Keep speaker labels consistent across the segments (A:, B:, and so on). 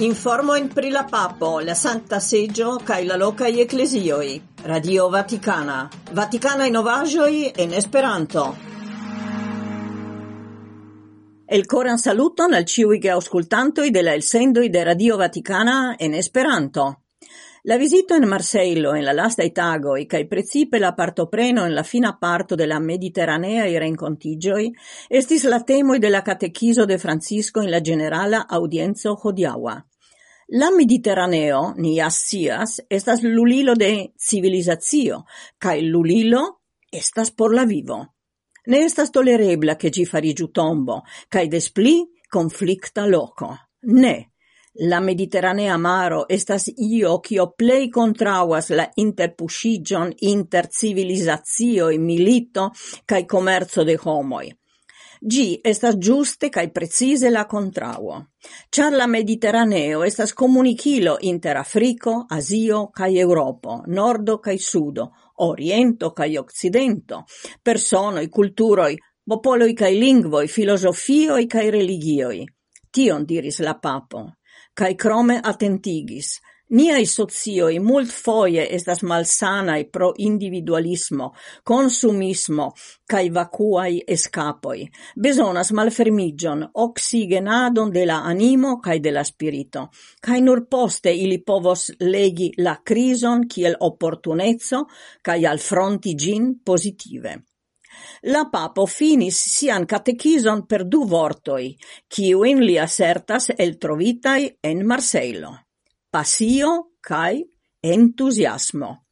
A: Informo in pri la papo, la santa seggio, kaj la loca lokaj ecclesioi. Radio Vaticana, Vatikana. Vatikanaj novaĵoj in Esperanto. El coran saluton al ĉiuj geaŭskultantoj de la elsendoj de Radio Vatikana in Esperanto. La visita en Marseillo en la lasta itago e kaj precipe la partopreno en la fina parto de la i rencontigioi estis la temoj de la de Francisco in la generala audienzo hodiawa. La Mediterraneo, ni assias, estas lulilo de civilizazio, kaj lulilo estas por la vivo. Ne estas tolerebla che ci farigiu tombo, kaj despli conflicta loco. Ne, La Mediterranea maro estas io cio plei kontraŭas la interpuŝiĝon inter civilizacioj, milito kaj komerco de homoj. Gi estas giuste cae precise la contrauo. Char la Mediterraneo estas comunicilo inter Africo, Asio cae Europo, Nordo cae Sudo, Oriento cae Occidento, personoi, culturoi, popoloi cae lingvoi, filosofioi cae religioi. Tion diris la papo cae crome attentigis. Niai socioi mult foie estas malsanai pro individualismo, consumismo, cae vacuai escapoi. Besonas malfermigion, oxigenadon de la animo cae de la spirito. Cae nur poste ili povos legi la crison kiel opportunezzo cae alfronti gin positive. La papo finis sian catechison per du vortoi, in li assertas el trovitai en Marseilo. Pasio cae entusiasmo.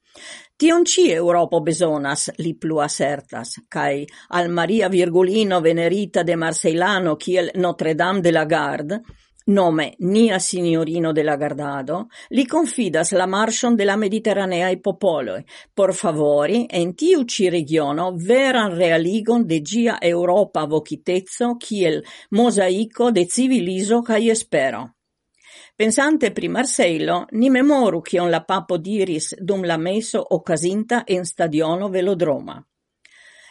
A: Tion ci Europo besonas, li plu assertas, cae al Maria Virgulino venerita de Marseilano kiel Notre Dame de la Garde, nome nia signorino de la gardado, li confidas la marŝon de la Mediterranea i popoloi, por favori en tiu ci regiono veran realigon de gia Europa vocitezzo, kiel mosaico de civiliso cae espero. Pensante pri Marseillo, ni memoru kion la papo diris dum la meso okazinta en stadiono velodroma.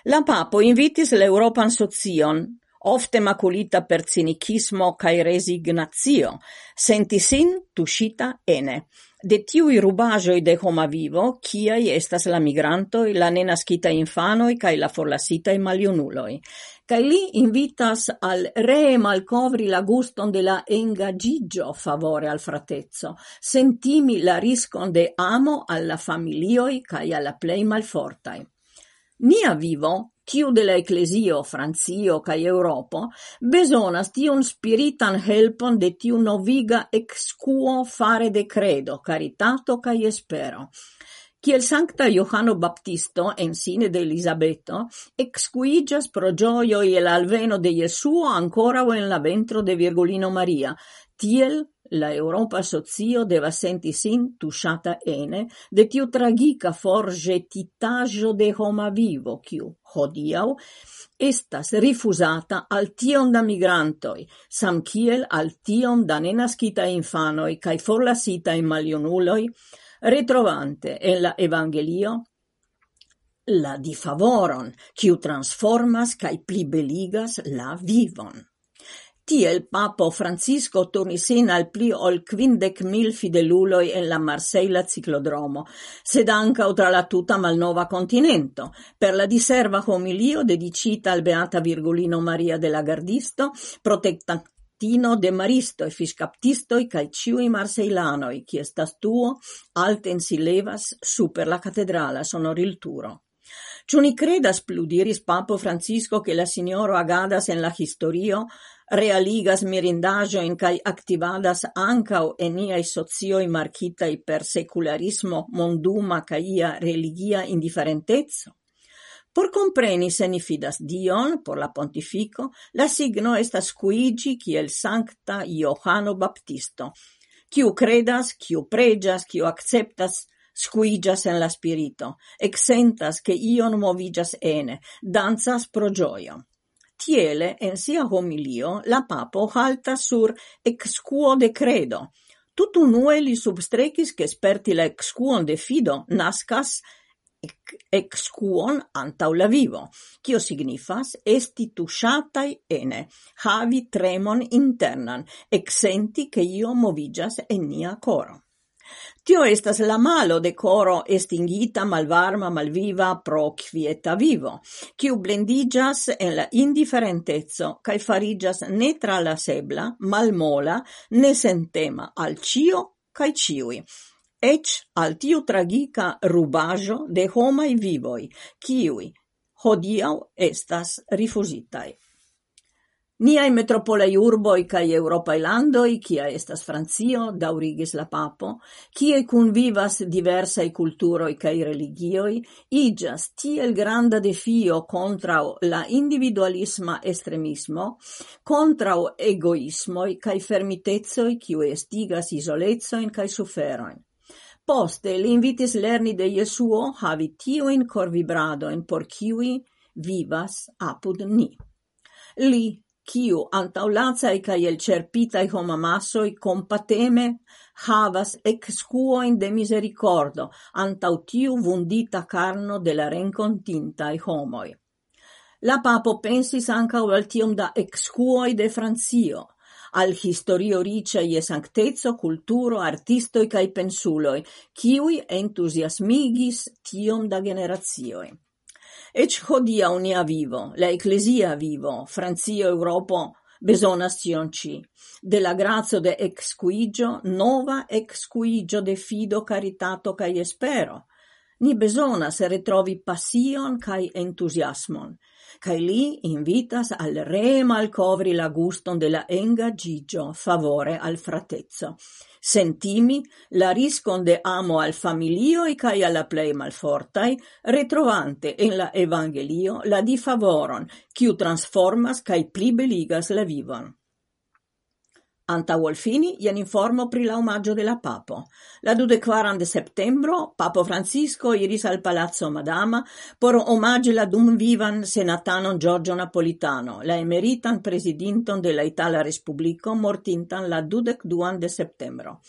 A: La papo invitis l'Europan sozion, ofte maculita per cinicismo cae resignatio, senti sin tuscita ene. De tiui rubajoi de homa vivo, ciai estas la migrantoi, la nenascita infanoi cae la forlasitai malionuloi. Cae li invitas al re malcovri la guston de la engagigio favore al fratezzo, sentimi la riscon de amo alla familioi cae alla plei malfortai. Nia vivo tiu de la Ecclesio, Francio kaj Europo, besonas tiun spiritan helpon de tiu noviga excuo fare de credo, caritato kaj espero. Kiel Sancta Johano Baptisto en sine de Elisabeto, excuigas pro gioio e l'alveno de Jesuo ancora o en la ventro de Virgulino Maria, tiel La Europa socio deva senti sin tuŝata ene de tiu tragica forge titaggio de homa vivo, kiu hodiau, estas rifusata al tiom da migrantoj, samkiel al tiom da nenascita infanoi cae forlasita in malionuloi, retrovante en la Evangelio la difavoron, kiu transformas cae plibeligas la vivon. Tiel papo Francisco turnis sin al pli ol quindec mil fideluloi en la Marseilla ciclodromo, sed ankaŭ tra la tuta malnova continento, per la diserva homilio dedicita al Beata Virgulino Maria de la Gardisto, protekta Tino de e fiscaptistoi cae ciui marseilanoi, qui estas tuo, alten si levas super la catedrala sonorilturo. Ciò ni credas plu, diris papo Francisco che la signoro agadas en la historio, realigas mirindaĵojn kai activadas ancau en niaj socioi markitaj per secularismo monduma kaj ia religia indifferentezzo? Por compreni se ni fidas Dion, por la pontifico, la signo estas cuigi kiel sancta Johano Baptisto, kiu credas, kiu pregias, kiu acceptas, squigias en la spirito, exentas che ion movigas ene, danzas pro gioio. Tiele, en sia homilio, la papo halta sur excuo de credo. Tutu nue li substrecis che sperti la excuon de fido nascas excuon antau la vivo, cio signifas esti tusciatai ene, havi tremon internan, exenti che io movigas en nia coro. Tio estas la malo de coro estingita, malvarma, malviva pro quieta vivo, kiu blendigas en la ne kaj la sebla, malmola, nesentema al cio kaj ciui. ec al tiu tragica rubajo de homai vivoi, kiui hodiau estas rifusitai. Niai metropolei urboi cae Europae landoi, cia estas Francio, daurigis la papo, cie cun vivas diversaj culturoi cae religioi, igas tiel granda defio contra la individualisma estremismo, contra egoismoi cae fermitezoi cio estigas isolezoin cae suferoin. Poste li invitis lerni de Jesuo havi tiujn corvibradoin por ciui vivas apud ni. Li kiu antaulacaj kaj elĉerpitaj homamasoj compateme havas excuoin de misericordo antau tiu vundita carno de la renkontintaj homoi. La papo pensis ankaŭ al tiom da excuoi de Francio, al historio ricia ie sankteco, culturo, artistoi cae pensuloi, kiuj entusiasmigis tiom da generazioi. Ec hodia unia vivo, la ecclesia vivo, Francio, Europo, besonas tion ĉi. De la grazio de exquigio, nova exquigio de fido, caritato cae espero. Ni besonas retrovi pasion cae entusiasmon cae li invitas al re malcovri la guston de la engagigio favore al fratezzo, sentimi la riscon de amo al familioi cae alla plei malfortai, retrovante in la evangelio la di favoron, quiu transformas cae plibeligas la vivon. Anta Wolfini, jen informo pri la omaggio de la papo. La dudekvaran de septembro papo Francisco iris al Palazzo Madama por omaĝi la dumvivan senatanon Giorgio Napolitano, la emeritan presidinton de la Itala Respublico mortintan la dudekduan de septembro.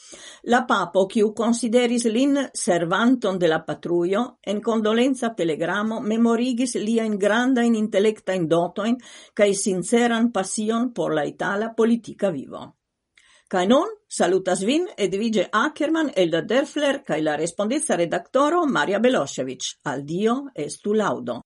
A: La papo, kiu consideris lin servanton de la patrujo, en condolenza telegramo memorigis lia in granda in intellecta in dotoin, cae sinceran passion por la itala politica vivo. Kai nun salutas vin Edvige Ackermann, Elda Derfler kai la respondeca redaktoro Maria Beloshevich. Al Dio estu laudo.